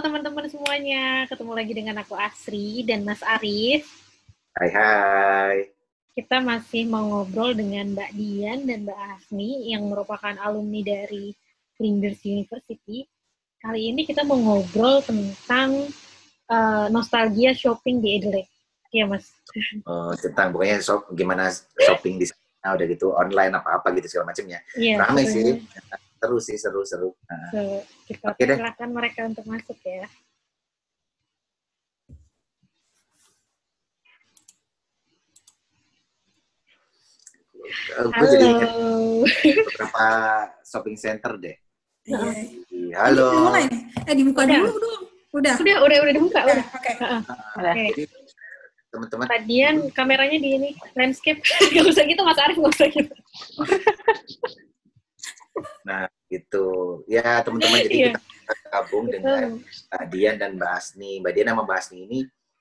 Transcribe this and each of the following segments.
teman-teman semuanya, ketemu lagi dengan aku Asri dan Mas Arif. Hai hai. Kita masih mau ngobrol dengan Mbak Dian dan Mbak Asmi yang merupakan alumni dari Flinders University. Kali ini kita mau ngobrol tentang uh, nostalgia shopping di Adelaide. Iya Mas. Oh, tentang pokoknya shop, gimana shopping di sana udah gitu online apa-apa gitu segala macamnya. Iya. Ramai sih. Seru sih, seru-seru. Nah. So, kita Oke deh. silakan mereka untuk masuk ya. Gue jadi ingat Halo. beberapa shopping center deh. Iya. Halo. Halo. Ini mulai nih. Eh dibuka Udah. dulu dong. Udah. Udah, udah, udah dibuka. Udah. Oke. Oke. Jadi teman-teman Mbak Dian, kameranya di ini, landscape. Gak usah gitu, Mas Arif gak usah gitu. Nah, gitu. Ya, teman-teman jadi Iya. kita gabung dengan Mbak Dian dan Mbak Asni. Mbak Dian sama Mbak Asni ini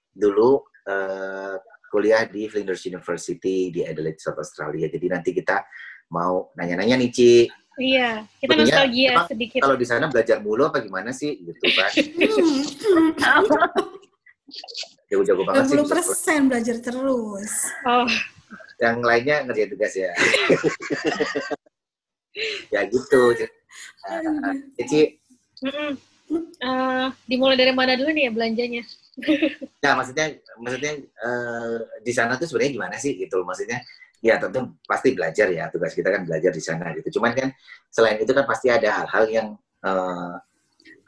dulu eh, kuliah di Flinders University di Adelaide, South Australia. Jadi nanti kita mau nanya-nanya nih, Ci. Iya, kita Sebetulnya nostalgia emang sedikit. Kalau di sana belajar mulu apa gimana sih? Gitu kan. Jago-jago banget sih. 20 bisa persen belajar terus. Oh, Yang lainnya ngerjain tugas ya. ya gitu. Ci, mm-mm. Eh, dimulai dari mana dulu nih ya belanjanya? Nah, maksudnya maksudnya eh, di sana tuh sebenarnya gimana sih gitu. Maksudnya ya tentu pasti belajar ya tugas kita kan belajar di sana gitu. Cuman kan selain itu kan pasti ada hal-hal yang eh,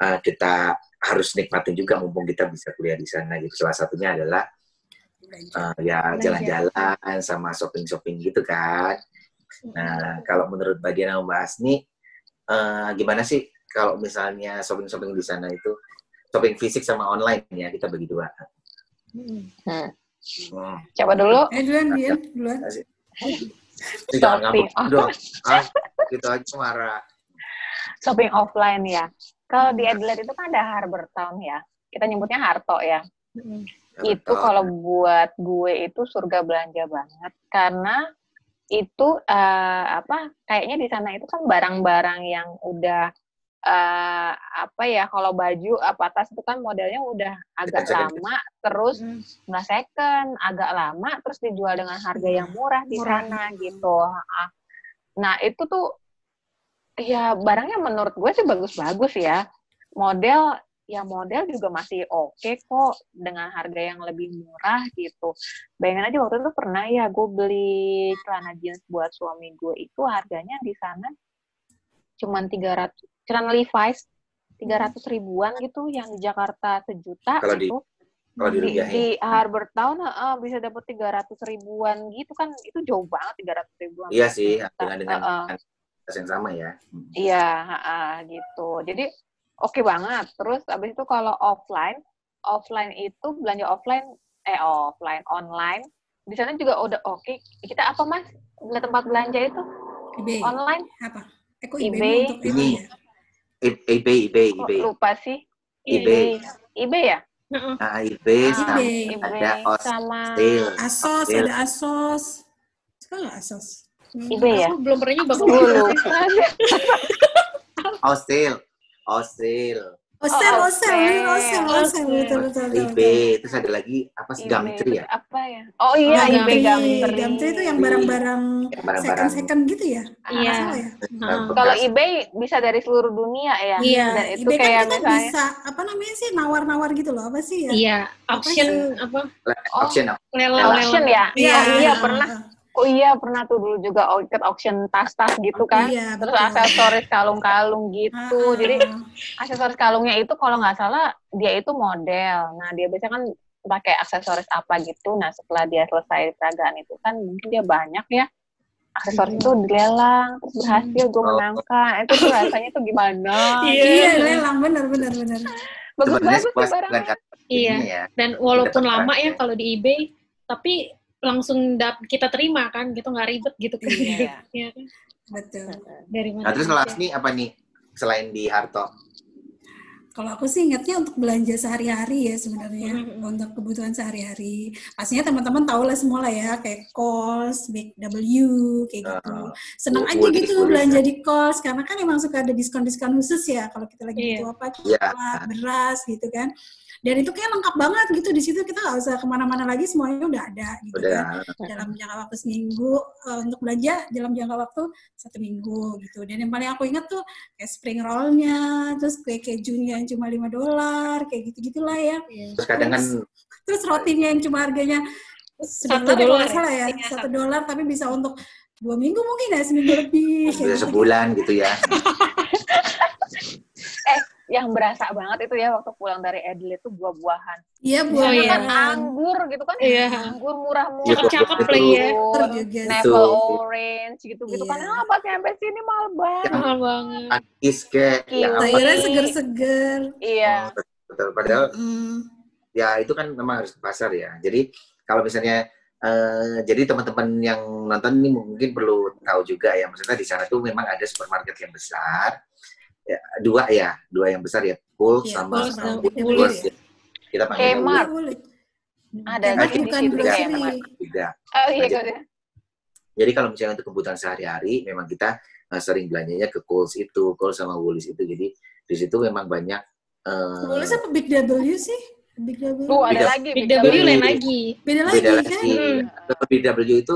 eh, kita harus nikmatin juga mumpung kita bisa kuliah di sana gitu. Salah satunya adalah eh, ya jalan-jalan sama shopping-shopping gitu kan. Nah, kalau menurut Mbak Diana Mbak Asni eh, gimana sih kalau misalnya shopping-shopping di sana itu shopping fisik sama online ya kita bagi dua. Mm. Hmm. Coba dulu. Eh duluan, Dian. Duluan. Jangan Shopping. ngambek dong. Ah, gitu aja marah. Shopping offline ya. Kalau di Adelaide itu kan ada Harbour Town ya. Kita nyebutnya Harto ya. Mm. Itu kalau buat gue itu surga belanja banget karena itu eh, apa kayaknya di sana itu kan barang-barang yang udah eh, apa ya kalau baju apa tas itu kan modelnya udah agak lama terus Mm. nggak second agak lama terus dijual dengan harga yang murah di Murah. sana gitu Ah. nah itu tuh ya barangnya menurut gue sih bagus-bagus ya model ya model juga masih oke kok dengan harga yang lebih murah gitu bayangin aja waktu itu pernah ya gue beli celana jeans buat suami gue itu harganya di sana cuman 300 celana Levi's 300 ribuan gitu yang di Jakarta sejuta Kalau di- gitu Kalau di di, di Harbour Town heeh, bisa dapat 300 ribuan gitu kan itu jauh banget 300 ribuan Iya sih, dengan dengan Heeh. dengan yang sama ya. Hmm. iya heeh, gitu jadi oke banget terus abis itu kalau offline offline itu belanja offline eh offline online di sana juga udah oke kita apa mas Bela- tempat belanja itu eBay. online Apa? Eh, kok eBay. eBay untuk Ini. ini ya? E- eBay, eBay, kok eBay. lupa sih eBay. eBay ya Heeh. Nah, eBay Ah, sama eBay. eBay ada os sama sale. Asos, Sale. ada Asos. Nggak Asos? Mm. eBay ya? Aku belum pernah nyoba. gue lupa Osel, Osel, Osel, Oh, Osel, Osel. bener, Osel, Osel, Osel. betul, betul, eBay. Terus ada lagi apa sih Gumtree ya? apa ya oh iya Oh, eBay Gumtree. Gumtree Gumtree itu yang barang-barang second-second gitu ya? Iya. Ya? Heeh. Kalau eBay bisa dari seluruh dunia ya. Iya, itu eBay kan kayak kita misalnya bisa, apa namanya sih, nawar-nawar gitu loh, apa sih ya? Iya, auction apa? Oh. Auction? Lelang, auction ya. Iya, Oh iya pernah. Oh iya pernah tuh dulu juga oh, ikut auction tas-tas gitu kan. Iya, Terus betul. aksesoris kalung-kalung gitu. Jadi ah. aksesoris kalungnya itu kalau nggak salah dia itu model. Nah dia biasanya kan pakai aksesoris apa gitu. Nah setelah dia selesai peragaan itu kan mungkin dia banyak ya aksesoris itu dilelang terus berhasil gue Oh. menangkan itu tuh rasanya tuh gimana Iya. Iya, lelang, bener, bener, bener. bagus tuh sepuas barangnya Iya. ya. Dan walaupun lama ya kalau di eBay, tapi langsung dap kita terima kan, gitu nggak ribet gitu kan. Iya. Iya kan? Betul. Dari mana? Nah, terus kalau aja. Asni apa nih selain di Harto? Kalau aku sih ingatnya untuk belanja sehari-hari ya sebenarnya Mm-mm. untuk kebutuhan sehari-hari. Pastinya teman-teman tahu lah semua lah ya kayak Kos, Big W kayak gitu. Ah, Senang aja gitu belanja ya. di Kos karena kan emang suka ada diskon-diskon khusus ya kalau kita lagi Iya. butuh apa Iya. coklat, beras gitu kan. Dan itu kayak lengkap banget gitu. Di situ kita nggak usah ke mana-mana lagi semuanya udah ada gitu kan. Udah dalam jangka waktu seminggu eh, untuk belanja dalam jangka waktu satu minggu gitu. Dan yang paling aku ingat tuh kayak spring rollnya terus kue kejunya yang cuma 5 dolar kayak gitu gitulah ya terus kadang kan terus rotinya yang cuma harganya Satu ya, dolar. salah ya. Iya, satu dolar tapi bisa untuk dua minggu mungkin ya seminggu lebih gitu. sebulan gitu ya Yang berasa banget itu ya waktu pulang dari Adelaide tuh buah-buahan. iya Oh, buah iya. Kan anggur gitu kan. Iya. Anggur murah-murah. Ya. Betul juga Apple Itu. orange gitu-gitu kan. Iya. Ah, pas nyampe sini mahal banget. Mahal banget. antis kayak yang apa sayurnya seger-seger Iya. betul padahal Hmm. ya itu kan memang harus ke pasar ya. Jadi kalau misalnya eh, jadi teman-teman yang nonton ini mungkin perlu tahu juga ya, maksudnya di sana tuh memang ada supermarket yang besar, ya, dua ya, dua yang besar ya, Coles Iya, sama Coles sama Woolies. Woolworths ya. Kita panggilnya Kmart. Ada Kmart lagi di bukan Kmart. Oh iya, gitu. Jadi kalau misalnya untuk kebutuhan sehari-hari, memang kita eh, sering belanjanya ke Coles itu, Coles sama Woolies itu. Jadi di situ memang banyak eh, Boleh apa Big W sih? Big W. Tuh ada Beda- lagi. Big Big W W. lain lagi. Beda lagi beda kan? lagi. Hmm. Kalau BW itu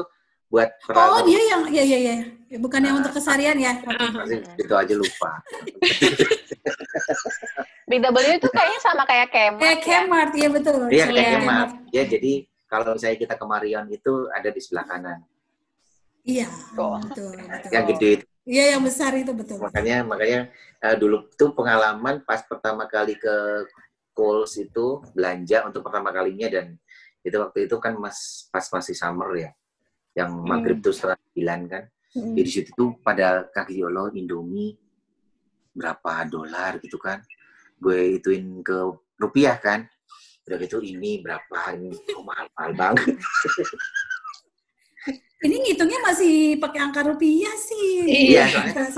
buat Oh peralatan dia yang ya ya ya bukan yang untuk keseharian ya. Oke. Pasti itu aja lupa. BW itu kayaknya sama kayak Kmart. Kayak ya. Kmart ya betul. Sama kayak Iya. Kmart. Ya jadi kalau misalnya kita ke Marion itu ada di sebelah kanan. Iya Tuh. betul betul. Yang gede itu. Iya yang besar itu betul. Makanya makanya eh, dulu tuh pengalaman pas pertama kali ke Coles itu belanja untuk pertama kalinya dan itu waktu itu kan mas pas masih summer ya. Yang maghrib tuh setengah sembilan kan. Mm. Jadi di situ tuh pada kaki Allah Indomie berapa dolar gitu kan. Gue ituin ke rupiah kan. Udah gitu ini berapa ini oh, mahal-mahal banget. Ini ngitungnya masih pakai angka rupiah sih. Iya, soalnya pas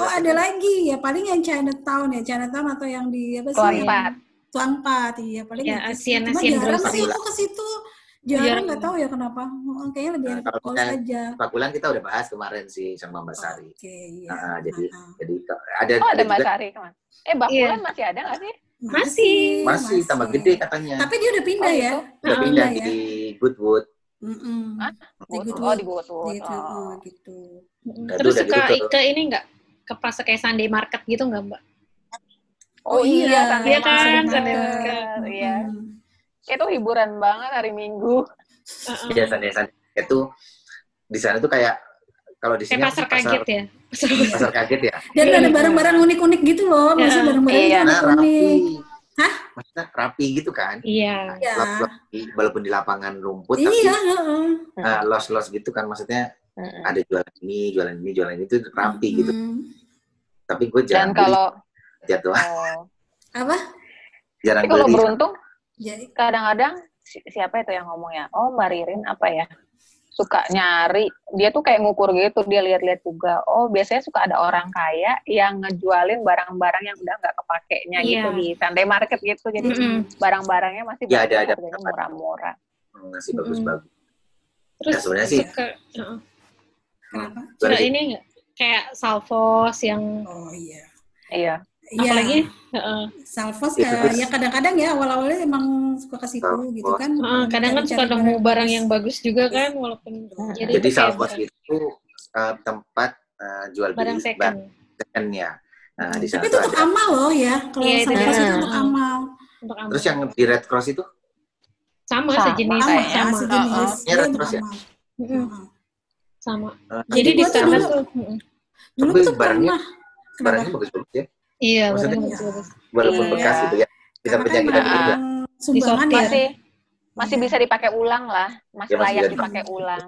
Oh ada lagi ya paling yang Chinatown ya Chinatown atau yang di apa sih? Tuan yang- Empat. Tuan Empat iya paling Ya, Asian- Asian jarang sih aku ke situ. Jarang nggak tahu ya kenapa. Oh, Kayaknya lebih Nah, enak kalau Coles misalnya- aja. Pakulan kita udah bahas kemarin sih sama Mbak Sari. Oke iya. Nah, jadi Ah, ah. jadi ada Oh ada Mbak juga Sari ke mana? Eh Bakulan masih ada nggak sih? Masih. masih tambah gede katanya. Tapi dia udah pindah Oh, ya. gitu. Udah Ah, pindah ya. di Goodwood. Hah? Di Goodwood. Oh di Goodwood. Gitu, Oh. oh, gitu. Mm. Nah, Terus suka gitu ke- ke ini nggak? Ke pasar kayak Sunday Market gitu nggak mbak? Oh, Oh, iya. iya, Iya kan. Sunday Market. Iya. Mm-mm. Itu hiburan banget hari Minggu. Uh-uh. Biasanya itu di sana tuh kayak kalau di sini Kayak pasar kaget ya. Pasar pasar kaget ya. Dan Iya. ada barang-barang unik-unik gitu loh, masih Ya. barang-barang Iya. itu Nah, rapi. Hah? Maksudnya rapi gitu kan. Iya. Iya. Walaupun di- Walaupun di lapangan rumput Iya, tapi heeh. uh, los-los gitu kan maksudnya Mm-mm. ada jualan ini, jualan ini, jualan itu rapi gitu. Mm. Tapi gue Dan jarang beli kalau jatuh. oh, Apa? jarang tapi kalau beli. beruntung Jadi kadang-kadang si- siapa itu yang ngomong ya? Oh Mbak Ririn apa ya? Suka nyari, dia tuh kayak ngukur gitu, dia lihat-lihat juga. Oh biasanya suka ada orang kaya yang ngejualin barang-barang yang udah nggak kepakainya gitu Iya. di Sunday Market gitu. Jadi Mm-mm. barang-barangnya masih Ya, ada- ada. murah-murah. Hmm, Masih bagus-bagus. Terus Ya, sebenarnya sih- suka, uh-uh. kenapa? suka Berarti- ini? Kayak Salvos yang Oh iya. Iya. Iya. apalagi uh-uh. Salvos Itu terus- ya kadang-kadang ya awal-awalnya emang suka ke situ gitu kan. Uh, kadang kan suka nemu barang bagus. yang bagus juga kan walaupun jadi, Jadi itu kayak Salvos itu uh, tempat uh, jual barang beli second. second-nya. Nah, di sana Tapi itu untuk ada. amal loh ya. Kalau Iya, itu Salvos dia. itu untuk amal. untuk amal. Terus yang di Red Cross itu sama, Sama, sejenis Sama ya, sama. sejenis. Uh-uh. Dia Iya, untuk terus ya? Heeh. sama. uh, Jadi di sana dulu- tuh. Dulu Tapi tuh barangnya- pernah. Barangnya bagus-bagus ya. Iya Maksudnya- barangnya bagus-bagus. Walaupun Iya. bekas gitu ya. Kita Karena kan penyakit emang juga. sumbangan Disortir. ya. Masih masih Iya. bisa dipakai ulang lah, masih Ya, masih layak bisa dipakai ulang.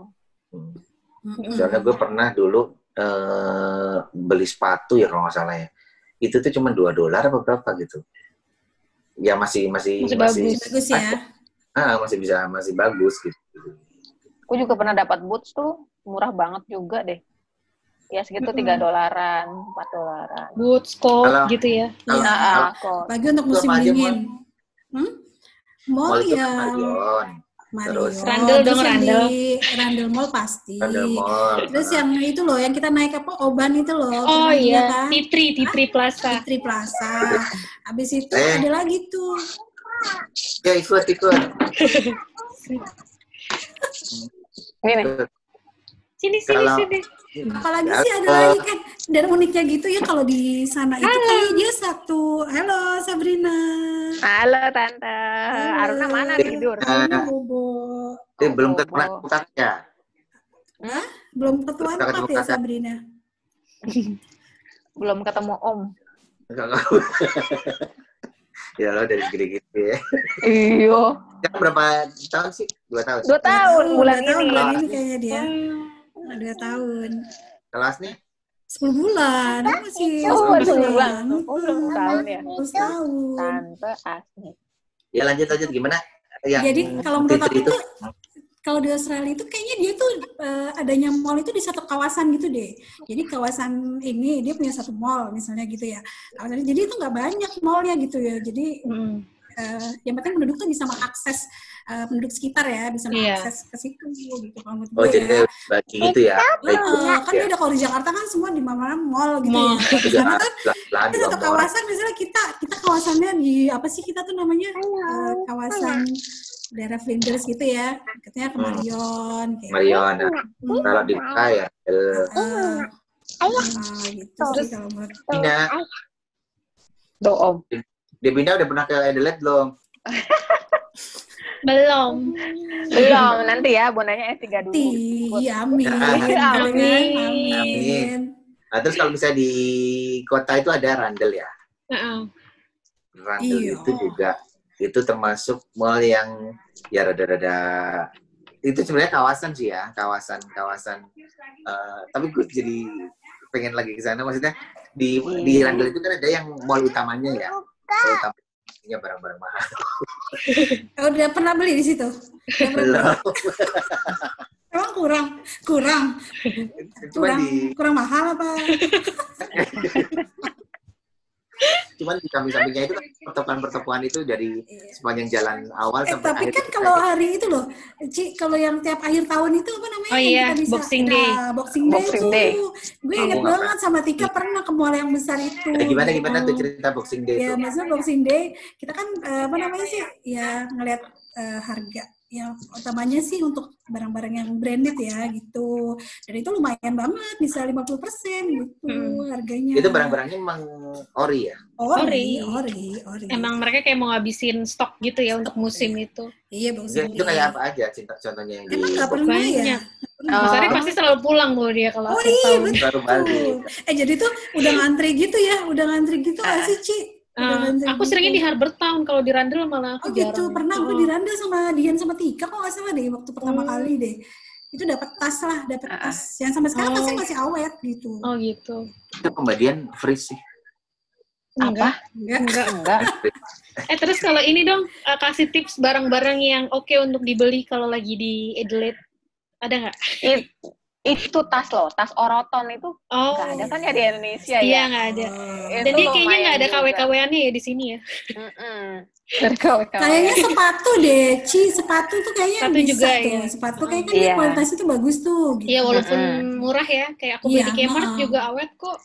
Hmm. Soalnya gue pernah dulu eh, beli sepatu ya kalau nggak salah ya. Itu tuh cuma 2 dolar apa berapa gitu. Ya masih masih Masih bagus. Bagus ya. ah, masih bisa masih bagus gitu. Aku juga pernah dapat boots tuh murah banget juga deh. Ya segitu tiga dolaran, empat dolaran. Boots, coat Kalau- gitu ya. Kalau- Iya. Nah, kok. Apalagi untuk musim dingin. Hmm? Mall Mall ya, Marion, Marion. Terus- Terus dong, di Randall Mall pasti. Randall Mall. Terus yang itu loh, yang kita naik apa Oban itu loh. Oh iya, kan? T3, T3 Plaza. Fitri Plaza. Habis itu Eh. ada lagi tuh. Ya ikut ikut. Ini. Sini, sini, Kalau- sini. Apalagi sih ada Eh, lagi kan. Dan uniknya gitu ya kalau di sana itu kayak dia satu. Halo Sabrina. Halo Tante. Halo. Aruna mana tidur? Halo Bobo. Eh, belum Oh, ketemu oh. kakak ya. Belum apa ketemu ya. Sabrina? Belum ketemu Om. Ya lo dari gede-gede ya. Iya. Berapa tahun sih? Dua tahun. Dua tahun Dua bulan tahun, ini. Bulan ini kayaknya dia. Hmm. Dua tahun. Kelas nih? 10 bulan. Masih Oh, masih belum bulan. Oh, belum tahun ya. Terus tahun. Tante asli. Ya lanjut lanjut gimana? Yang Jadi kalau menurut aku tuh kalau di Australia itu kayaknya dia tuh eh, adanya mall itu di satu kawasan gitu deh. Jadi kawasan ini dia punya satu mall misalnya gitu ya. Jadi itu nggak banyak mallnya gitu ya. Jadi Hmm. eh, yang penting penduduk tuh bisa mengakses eh, penduduk sekitar ya, bisa Iya. mengakses ke situ gitu kalau menurut Oh gue jadi ya. bagi itu ya. Baik Eh, kan ya. beda kalau di Jakarta kan semua di mana mall gitu Mall. ya. Di sana kan kita satu kawasan misalnya kita kita kawasannya di apa sih kita tuh namanya Eh, kawasan daerah Flinders gitu ya katanya ke Hmm. Marion kayak Marion. Nah, Hmm. kalau di Mekah ya. eh, Eh, ah, gitu sih kalau menurut Pindah. Tuh Om. Dia pindah udah pernah ke Adelaide belum? Belum. Belum, nanti ya bondanya S3 dulu. Ti, amin. Amin. Amin. Amin. Amin. Nah, terus kalau misalnya di kota itu ada Randall ya. Heeh. Randall Iya. itu juga itu termasuk mall yang ya rada-rada itu sebenarnya kawasan sih ya kawasan kawasan eh, tapi gue jadi pengen lagi ke sana maksudnya di di Randall itu kan ada yang mall utamanya ya mall utamanya barang-barang mahal. Oh, udah pernah beli di situ? Belum. Emang kurang, kurang, cuma kurang, di kurang mahal apa? cuman di samping-sampingnya itu kan pertokoan-pertokoan itu dari Iya. sepanjang jalan awal Eh, sampai tapi akhir kan kalau hari itu loh, Ci, kalau yang tiap akhir tahun itu apa namanya? Oh yang iya, kita bisa, Boxing nah, Day. Boxing Day Boxing tuh. Day. Gue Oh, inget nggak banget sama Tika pernah ke mall yang besar itu. Eh, gimana gimana tuh Oh. cerita Boxing Day Ya, itu maksudnya Boxing Day, kita kan eh, apa namanya sih? Ya ngelihat eh, harga. Yang utamanya sih untuk barang-barang yang branded ya gitu. Dan itu lumayan banget, bisa 50% gitu Hmm. harganya. itu barang-barangnya emang ori ya ori, Ori. ori, ori. Emang mereka kayak mau ngabisin stok gitu ya untuk musim itu. Iya, Itu, Boxing itu kayak apa aja cinta contohnya yang Emang nggak pernah ya? Banyak. Oh. Mas Ari pasti selalu pulang loh dia kalau Oh iya, betul. baru balik Eh jadi tuh udah ngantri gitu ya, udah ngantri gitu nggak Ah. sih Ci? Ah, ngantri aku gitu. seringnya di Harbour Town kalau di Randall malah Oh aku jarang. gitu, pernah gue Oh. di Randall sama Dian sama Tika kok nggak salah deh waktu pertama Hmm. kali deh. Itu dapat tas lah, dapat Ah. tas. Yang sampai sekarang Oh. tasnya masih awet gitu. Oh gitu. itu pembadian free sih Enggak. Enggak. Enggak, enggak. Eh terus kalau ini dong eh, kasih tips barang-barang yang oke untuk dibeli kalau lagi di Adelaide. Ada nggak? It- itu tas loh, tas oroton itu Oh. nggak ada kan ya di Indonesia Iya ya. nggak ada. Oh. Itu Dan dia kayaknya nggak ada juga. KW-KW-annya ya di sini ya. Mm-mm. Kayaknya sepatu deh, Ci. Sepatu tuh kayaknya Sepatu bisa juga, tuh. iya. Sepatu kayaknya kan dia Iya. kualitasnya tuh bagus tuh. Gitu. Iya walaupun Mm-mm. murah ya. Kayak aku beli Iya, di Kmart ha-ha. juga awet kok.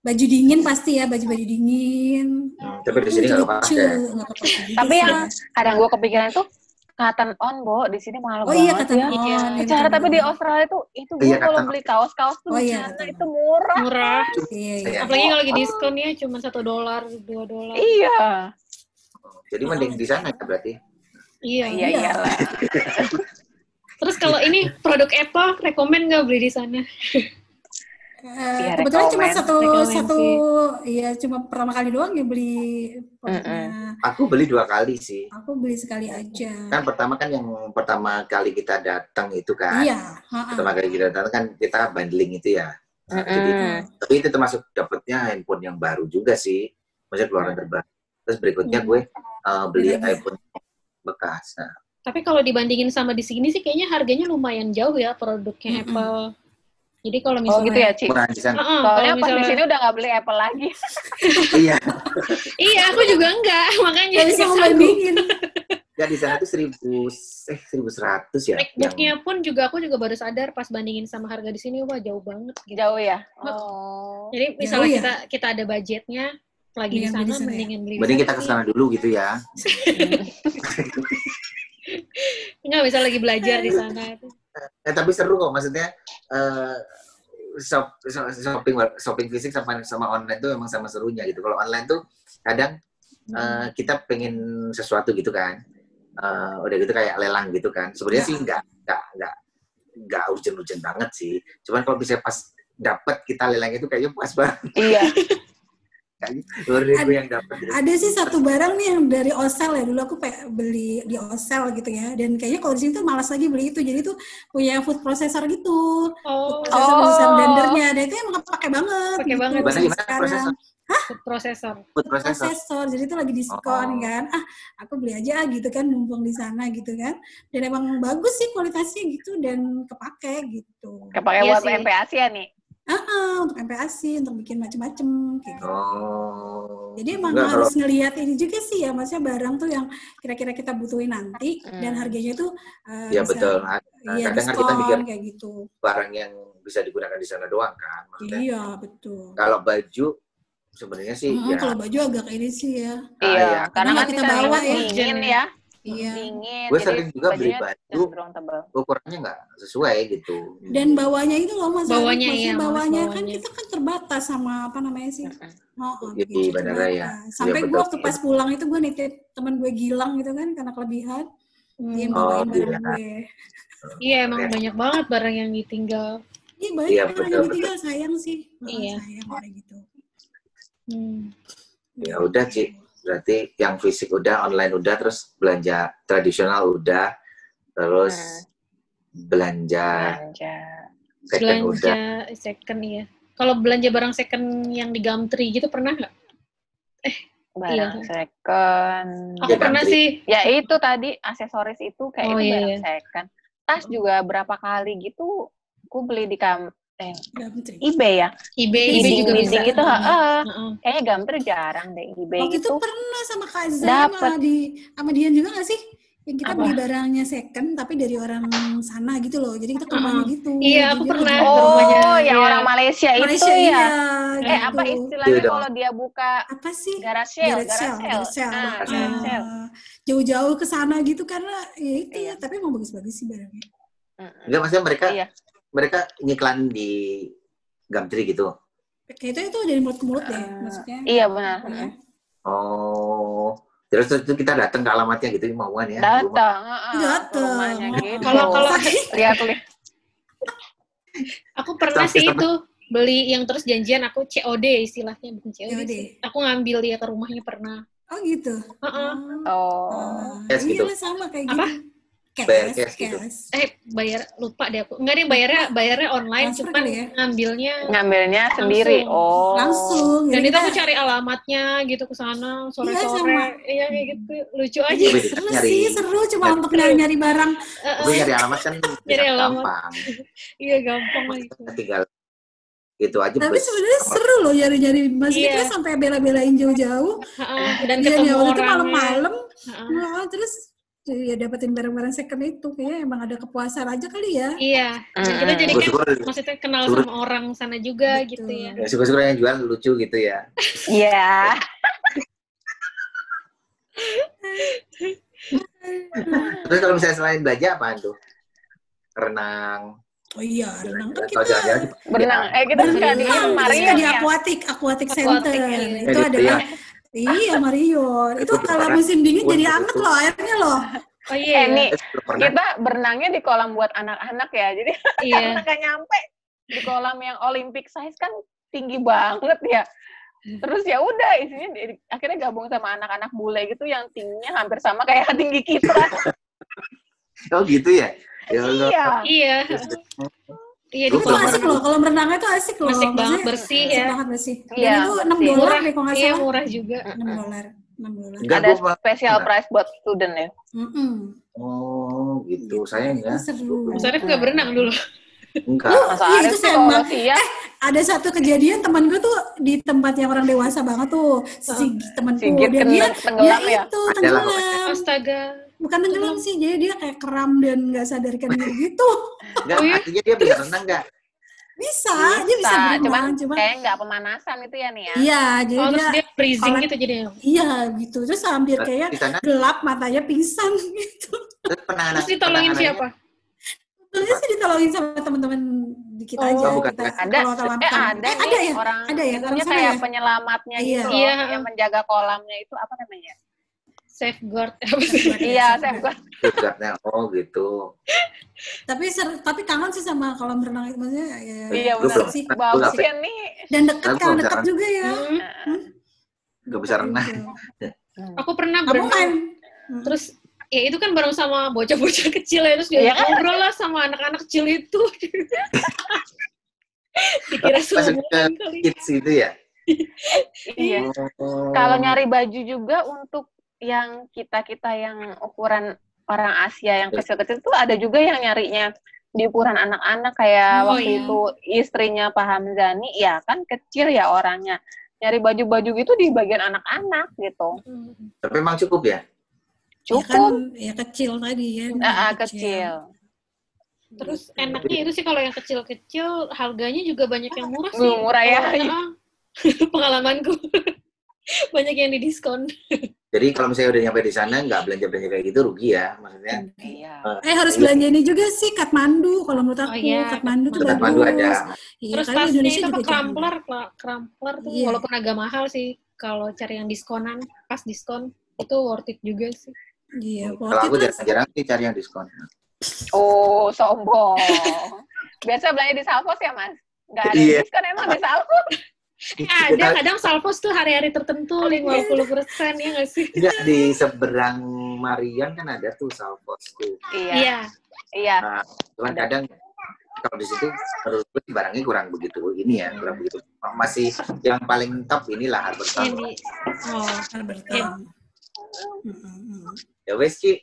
Baju dingin pasti ya, baju-baju dingin. Hmm, tapi di sini nggak juga Tapi yang ya. kadang gue kepikiran tuh cotton on, Bo. Di sini mahal Oh iya, banget kata ya. on. Iya. iya, tapi di. Australia tuh itu gue Iya, kalau beli kaos-kaos tuh Oh di iya, itu murah. Murah. Iya, iya. Iya. Apalagi kalau lagi diskon ya cuma satu dolar, dua dolar. Iya. jadi mending di sana ya berarti Iya. Iya, Iya. iyalah. Terus kalau ini produk Apple, rekomend nggak beli di sana? Iya, kebetulan cuma satu satu iya cuma pertama kali doang ya beli aku beli dua kali sih Aku beli sekali aja. kan pertama kan yang pertama kali kita datang itu kan Iya, pertama kali kita datang kan kita bundling itu ya Mm-mm. tapi itu termasuk dapatnya handphone yang baru juga sih maksudnya keluaran terbaru terus berikutnya Hmm. gue uh, beli Beda ya? iPhone bekas nah, Tapi kalau dibandingin sama di sini sih kayaknya harganya lumayan jauh ya produknya Mm-mm. Apple. Jadi kalau Oh misalnya gitu ya, Ci. Di sana. Heeh, Soalnya kalau pas di sini udah nggak beli Apple lagi. Iya. Iya, aku juga enggak, makanya Gak bisa ngebandingin. Ya di sana tuh seribu eh seribu seratus ya. Macbooknya pun juga aku juga baru sadar pas bandingin sama harga di sini wah jauh banget gitu. Jauh ya? Oh. Jadi misalnya ya? kita kita ada budgetnya lagi di Mendingan beli sana di sana ya? mendingan beli. di Mending kita ke sana dulu gitu ya. Nggak bisa lagi belajar di sana. Eh, tapi seru kok maksudnya eh shop, shop- shopping shopping fisik sama sama online tuh emang sama serunya gitu. Kalau online tuh kadang eh, kita pengen sesuatu gitu kan. Eh, udah gitu kayak lelang gitu kan. Sebenarnya Ya. sih nggak nggak nggak nggak urgent-urgent banget sih. Cuman kalau bisa pas dapat kita lelang itu kayaknya puas banget. Iya. Kayaknya dua ribu yang dapat. Ada sih satu barang nih yang dari Osel ya. Dulu aku beli di Osel gitu ya. Dan kayaknya kalau di sini tuh malas lagi beli itu. Jadi tuh punya food processor gitu. Oh, Processor Oh. blendernya. Dan itu emang kepake banget. Pakai gitu, banget. Sampai gimana sekarang. prosesor? food processor. Food processor. jadi itu lagi diskon Oh. kan ah aku beli aja ah, gitu kan mumpung di sana gitu kan dan emang bagus sih kualitasnya gitu dan kepake gitu Kepake Iya buat ya nih. Ah ah, untuk MPASI untuk bikin macem-macem kayak gitu. Oh. Jadi emang Enggak, harus ngelihat ini juga sih ya, maksudnya barang tuh yang kira-kira kita butuhin nanti Hmm. dan harganya tuh uh, Ya bisa betul. Nah, iya kadang kan kita mikir kayak gitu. barang yang bisa digunakan di sana doang kan. Maksudnya Iya betul. kalau baju sebenarnya sih Mm-mm, ya kalau baju agak ini sih ya. Ah, Iya, iya. karena Karena kan kita kita bawa ya. dingin ya. Iya. Dingin. gue sering juga beli baju ukurannya nggak sesuai gitu. Dan bawanya itu loh mas, iya, Mas, bawanya kan bawanya. kita kan terbatas sama apa namanya sih? Oh, oh, Iya, begitu, di bandara ya. Sampai Iya, gue waktu pas pulang itu gue nitip teman gue Gilang gitu kan karena kelebihan Hmm. dia Oh, bawain barang iya. gue. Iya, emang Ya. banyak banget barang yang ditinggal. Iya banyak orang betul, yang ditinggal sayang sih. Oh, Iya. Sayang kayak gitu. Hmm. Ya udah Ci, berarti yang fisik udah, online udah, terus belanja tradisional udah, terus Hmm. belanja Belanja. second udah. belanja second iya. Kalau belanja barang second yang di Gumtree gitu pernah nggak? Barang Iya. second. Aku pernah sih. Ya itu tadi aksesoris itu kayak Oh, itu iya, barang iya. second. Tas juga berapa kali gitu aku beli di kam eh, Gumtree. eBay ya. eBay, eBay juga bisa. itu, heeh. Heeh. Kayaknya Gumtree jarang deh eBay Waktu itu gitu. pernah sama Kak sama di sama Dian juga gak sih? Yang kita Apa? beli barangnya second tapi dari orang sana gitu loh. Jadi kita ke rumahnya gitu. Iya, aku pernah. ke rumahnya, Oh, yang iya. orang Malaysia, Malaysia itu iya. ya. Eh, gitu. apa istilahnya Iya kalau dia buka Apa sih? garage sale, Garage sale, sale. garage sale. Ah, garage sale. Jauh-jauh ke sana gitu karena ya itu Iya. ya, tapi emang bagus-bagus sih barangnya. Enggak maksudnya mereka Iya. Mereka ngiklan di Gumtree gitu. Kayak itu itu dari mulut ke mulut deh, Eh, maksudnya. Iya benar. Ya. Oh, terus itu kita datang ke alamatnya gitu mauan ya. Datang, heeh, ke Datang. Oh. gitu. Kalau- kalau- lihat lihat Aku pernah Sampai sih itu beli yang terus janjian aku COD istilahnya bukan COD. COD. sih. Aku ngambil dia ke rumahnya pernah. Oh gitu. Heeh. Oh. Ah, Cash gitu. Iya sama kayak Apa? gitu. Cash, Bayar cash gitu. Eh bayar lupa deh aku. Enggak deh bayarnya bayarnya online Transfer cuman ya? ngambilnya Ngambilnya sendiri. Langsung. Oh. Langsung. dan Jadi itu aku cari alamatnya gitu ke sana Iya, sore-sore. sama. Iya kayak gitu. Lucu aja. Tapi seru nyari sih, seru cuma nyari- untuk nyari, nyari barang. Heeh. Tapi nyari alamat kan Nyari alamat. gampang. Iya gampang lah itu. Tinggal gitu aja. Tapi sebenarnya seru loh nyari-nyari. Maksudnya Iya. kita sampai bela-belain jauh-jauh. Heeh. Dan Iya, ketemu ya, orangnya. malam-malam. Heeh. Nah, terus ya dapetin barang-barang second itu kayaknya emang ada kepuasan aja kali ya. Iya. Dan kita jadi kan maksudnya kenal Syukur. sama orang sana juga Betul. gitu ya. ya, syukur-syukur yang jual lucu gitu ya. Iya. Terus kalau misalnya selain belanja apaan tuh? Renang. Oh iya, renang kan kita Berenang. Eh kita suka di suka di ya. aquatic, aquatic Aquatic, center. iya. Itu Gitu adalah ya. Iya Mario. Itu kalau musim dingin jadi anget loh airnya loh. Oh iya. Eh nih, Eh, pernah. kita berenangnya di kolam buat anak-anak ya. Jadi Iya. nggak nyampe di kolam yang Olympic size kan tinggi banget ya. Terus ya udah isinya di- akhirnya gabung sama anak-anak bule gitu yang tingginya hampir sama kayak tinggi kita. Oh gitu ya? Ya iya. Iya. Iya Itu kolam asik loh, kalau berenangnya itu asik loh. Asik banget, Maksudnya bersih asik ya. banget bersih. Dan Iya, itu 6 bersih. dolar deh kalau nggak Iya salah. murah juga. 6 dolar. 6 dolar. Enggak, Ada special Nah. price buat student ya. Mm-mm. Oh gitu, sayang ya. Mas Arif nggak berenang dulu. Enggak. Masa Iya, itu mbak. siap, Ada satu kejadian teman gue tuh di tempat yang orang dewasa banget tuh. Si temanku Sigit dia, dia, tenggelam dia ya? itu tenggelam. Astaga. Bukan tenggelam sih, jadi dia kayak keram dan nggak sadarkan diri gitu. Enggak, Oh, iya? artinya dia bisa renang enggak? Bisa, dia bisa berenang, cuman cuma kayak nggak pemanasan itu ya nih ya. iya, jadi Oh, terus dia dia freezing gitu jadi. iya gitu. Terus hampir kayak sana gelap matanya pingsan gitu. terus penanganan Terus ditolongin siapa? Terus sih ditolongin sama teman-teman dikit Oh, aja. bukan. kita, Ada, kalau tahu- eh ada eh, ada ya? orang Ada ya? Orang sana kayak ya? penyelamatnya Iya. gitu Iya. yang menjaga kolamnya itu apa namanya? Safeguard. Sih? Iya, bukan. Tugasnya, oh gitu. Tapi ser- tapi kangen sih sama kolam renang itu maksudnya ya, Iya Gua benar. belum sih. pernah. Bagus Gua ya nih. Dan dekat kan dekat juga ya. Hmm. Gak bisa renang. Gitu. Aku pernah berenang. main Terus ya itu kan bareng sama bocah-bocah kecil ya terus dia Iya kan? ngobrol lah sama anak-anak kecil itu. Dikira semua kids itu ya? Iya. Oh. Kalau nyari baju juga untuk yang kita-kita yang ukuran orang Asia yang kecil-kecil tuh ada juga yang nyarinya di ukuran anak-anak kayak Oh, waktu iya. itu istrinya Pak Hamzani ya kan kecil ya orangnya nyari baju-baju gitu di bagian anak-anak gitu Hmm. Tapi memang cukup ya? Ya cukup kan ya kecil tadi ya. Ah, ah, kecil Terus enaknya itu sih kalau yang kecil-kecil harganya juga banyak yang murah sih. Uh, murah ya. Kalau- Ah. Pengalamanku. banyak yang didiskon. Jadi kalau misalnya udah nyampe di sana nggak belanja-belanja kayak gitu rugi ya? Maksudnya iya Eh harus belanja ini juga sih Kathmandu kalau menurut aku. Oh, iya, Kathmandu tuh bagus. ada. Iya, Terus tasnya Indonesia itu apa crumpler, Kla- crumpler tuh Iya. walaupun agak mahal sih kalau cari yang diskonan, pas diskon itu worth it juga sih. Jarang. Iya, Kalau aku jarang-jarang sih cari yang diskon. oh sombong biasa belanja di Salvos ya mas nggak ada Iya. diskon emang di Salvos Ada kadang Salvos tuh hari-hari tertentu 50% ya nggak sih? Enggak, di seberang Marian kan ada tuh Salvos tuh. iya Iya. iya Nah, cuman Ada. kadang kalau di situ menurut gue barangnya kurang begitu ini ya, kurang begitu. Masih yang paling top inilah Town. di oh. Iya. Town. Ya wes Ci.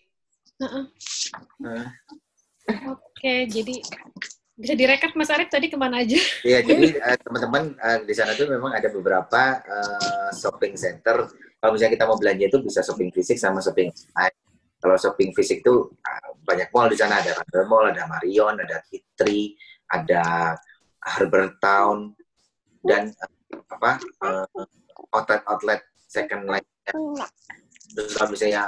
Oke, jadi bisa direkap Mas Arif tadi ke mana aja? Ya, jadi eh, teman-teman eh, di sana tuh memang ada beberapa eh, shopping center. Kalau misalnya kita mau belanja itu bisa shopping fisik sama shopping online. Kalau shopping fisik tuh banyak mall di sana ada Randall Mall, ada Marion, ada Kitri, ada Harbor Town dan apa outlet outlet second line. Terus kalau misalnya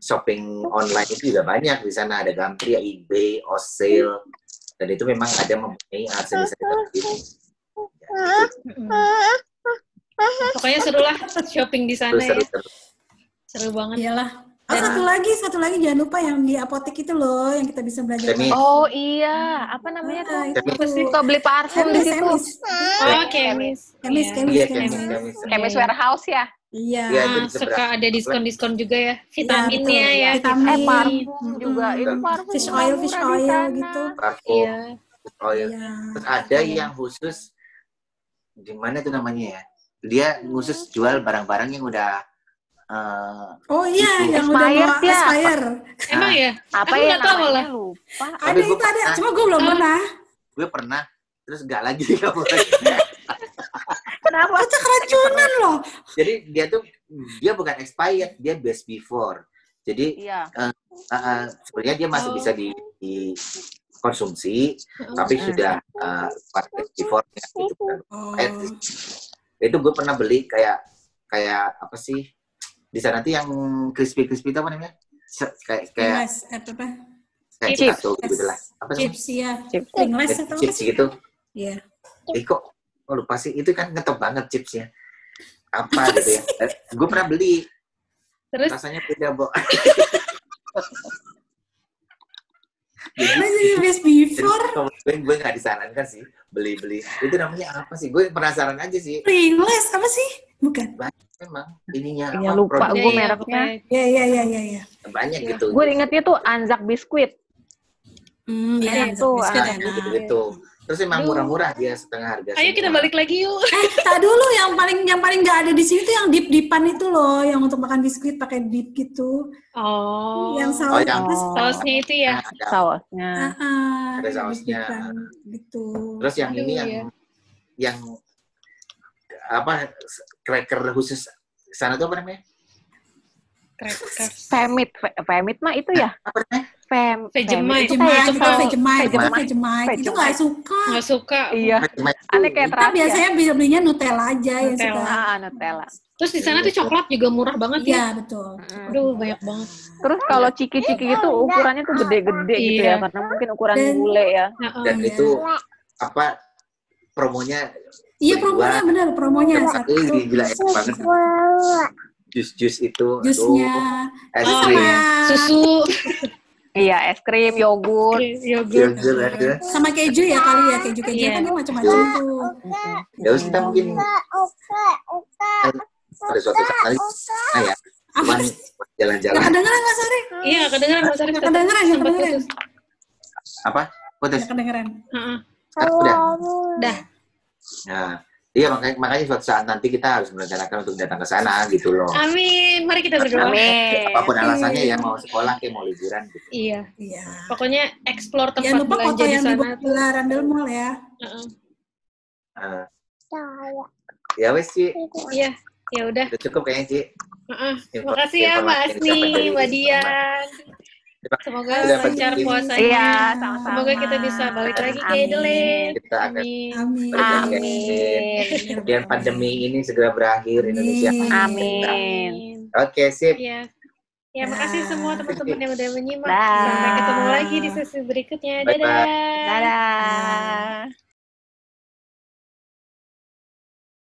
shopping online itu juga banyak di sana ada Gumtree, eBay, Osale dan itu memang ada mempunyai seperti ini. Ya, Pokoknya seru lah shopping di sana terus ya. terus terus. Seru banget. Iyalah. Oh, satu lagi, satu lagi jangan lupa yang di apotek itu loh, yang kita bisa belajar. Semi. oh iya apa namanya Ah, tuh itu Apa sih? suka beli parfum di Kemis, situ kemis. Oh, kemis. Kemis, Iya. kemis, Iya, kemis. kemis, kemis. Iya. warehouse ya Iya. Iya, di suka ada diskon-diskon juga ya. betul. Vitaminnya ya. Vitamin. eh Hmm. parfum juga itu parfum Fish oil, fish oil gitu. Parfum, Iya. oil. Iya. Terus ada yang khusus di mana tuh namanya ya? Dia khusus jual barang-barang yang udah eh, Oh iya, Itu. yang udah mau Expired ya? expire. Emang ya? apa Aku ya nggak tahu namanya lah. lupa Ada Tapi itu ada, cuma gue belum Ah. pernah. gue pernah terus nggak lagi kenapa Baca keracunan loh. jadi dia tuh dia bukan expired dia best before jadi iya uh, uh, sebenarnya dia masih Oh. bisa di, dikonsumsi tapi sudah uh, best before gitu kan Oh. itu gue pernah beli kayak kayak apa sih di sana tuh yang crispy crispy itu apa namanya? Kayak kayak Ringles, apa apa? kayak Chips. gitu lah. Apa sih? Chips ya. Chips. Ringles atau apa chips gitu. Iya. eh kok oh, lupa sih? Itu kan ngetop banget chipsnya. Apa gitu ya? Gue pernah beli. Terus? Rasanya beda bo jadi best before gue gue nggak disarankan sih beli beli itu namanya apa sih gue penasaran aja sih Ringles apa sih? Bukan. memang ininya Iya, apa, lupa produk gue Iya, iya, mereknya. Ya ya ya ya ya. banyak Iya. gitu gue ingetnya tuh Anzak biskuit Hmm, Iya, ya, itu, biskuit nah, gitu gitu terus emang murah-murah dia setengah harga Ayo kita balik lagi yuk. Eh, tak dulu yang paling yang paling nggak ada di sini tuh yang dip dipan itu loh, yang untuk makan biskuit pakai dip gitu. Oh. Yang Oh, saus yang- apa sih? sausnya itu ya. Nah, ada sausnya Ah, ah. Ada sausnya. gitu. Terus yang Aduh, ini yang iya. yang apa cracker khusus sana tuh apa namanya? Crackers. Femit, Fe- Femit mah itu ya? Apa namanya? Fem, Vegemite. Kayak kalau- Vegemite, itu Vegemite. Itu nggak suka. Nggak suka. Iya, aneh kayak Kita terasi ya. biasanya beli- belinya Nutella aja yang Nutella. suka. Ah, Nutella. Terus di sana tuh coklat juga murah banget ya. Iya, betul. Aduh, banyak banget. Terus kalau ciki-ciki itu ukurannya tuh gede-gede gitu Iya. ya, karena mungkin ukuran Dan- bule ya. Dan Iya. itu apa promonya Iya promonya bener, promonya satu satu. gila enak banget. Jus-jus itu, Jusnya, es Oh, krim, iya. Susu, Iya, es krim, yogurt. yogurt. yogurt ada. sama keju ya kali ya, keju-keju Iya. kan dia macam-macam tuh. Ya terus kita mungkin pada suatu saat nah ya, Apa cuman jalan-jalan kedengeran nggak Sari? Iya, kedengeran Mas Arif. Nggak kedengeran, kedengeran. apa? Putus. Kedengeran. Heeh. Udah. Dah. Nah, iya makanya, makanya suatu saat nanti kita harus merencanakan untuk datang ke sana gitu loh. Amin. Mari kita berdoa. Amin. Apa pun alasannya ya mau sekolah kayak mau liburan gitu. Iya. Iya. Pokoknya explore tempat Jangan lupa belanja foto di yang di sana tuh. Bella Randall Mall ya. Heeh. Eh, ya wes sih, Iya. Ya udah. udah cukup kayaknya Ci. Heeh. Info- Makasih ya Mbak yang Asni, Mbak. Dian. Semoga lancar puasanya. Iya, sama-sama. Semoga kita bisa balik lagi ke Amin. Adelaide. Kita akan Amin. Amin. Amin. biar pandemi ini segera berakhir Indonesia. Amin. Amin. Oke, sip. Iya. Ya, makasih semua teman-teman yang udah menyimak. Sampai ketemu lagi di sesi berikutnya. Bye-bye. Dadah. Dadah.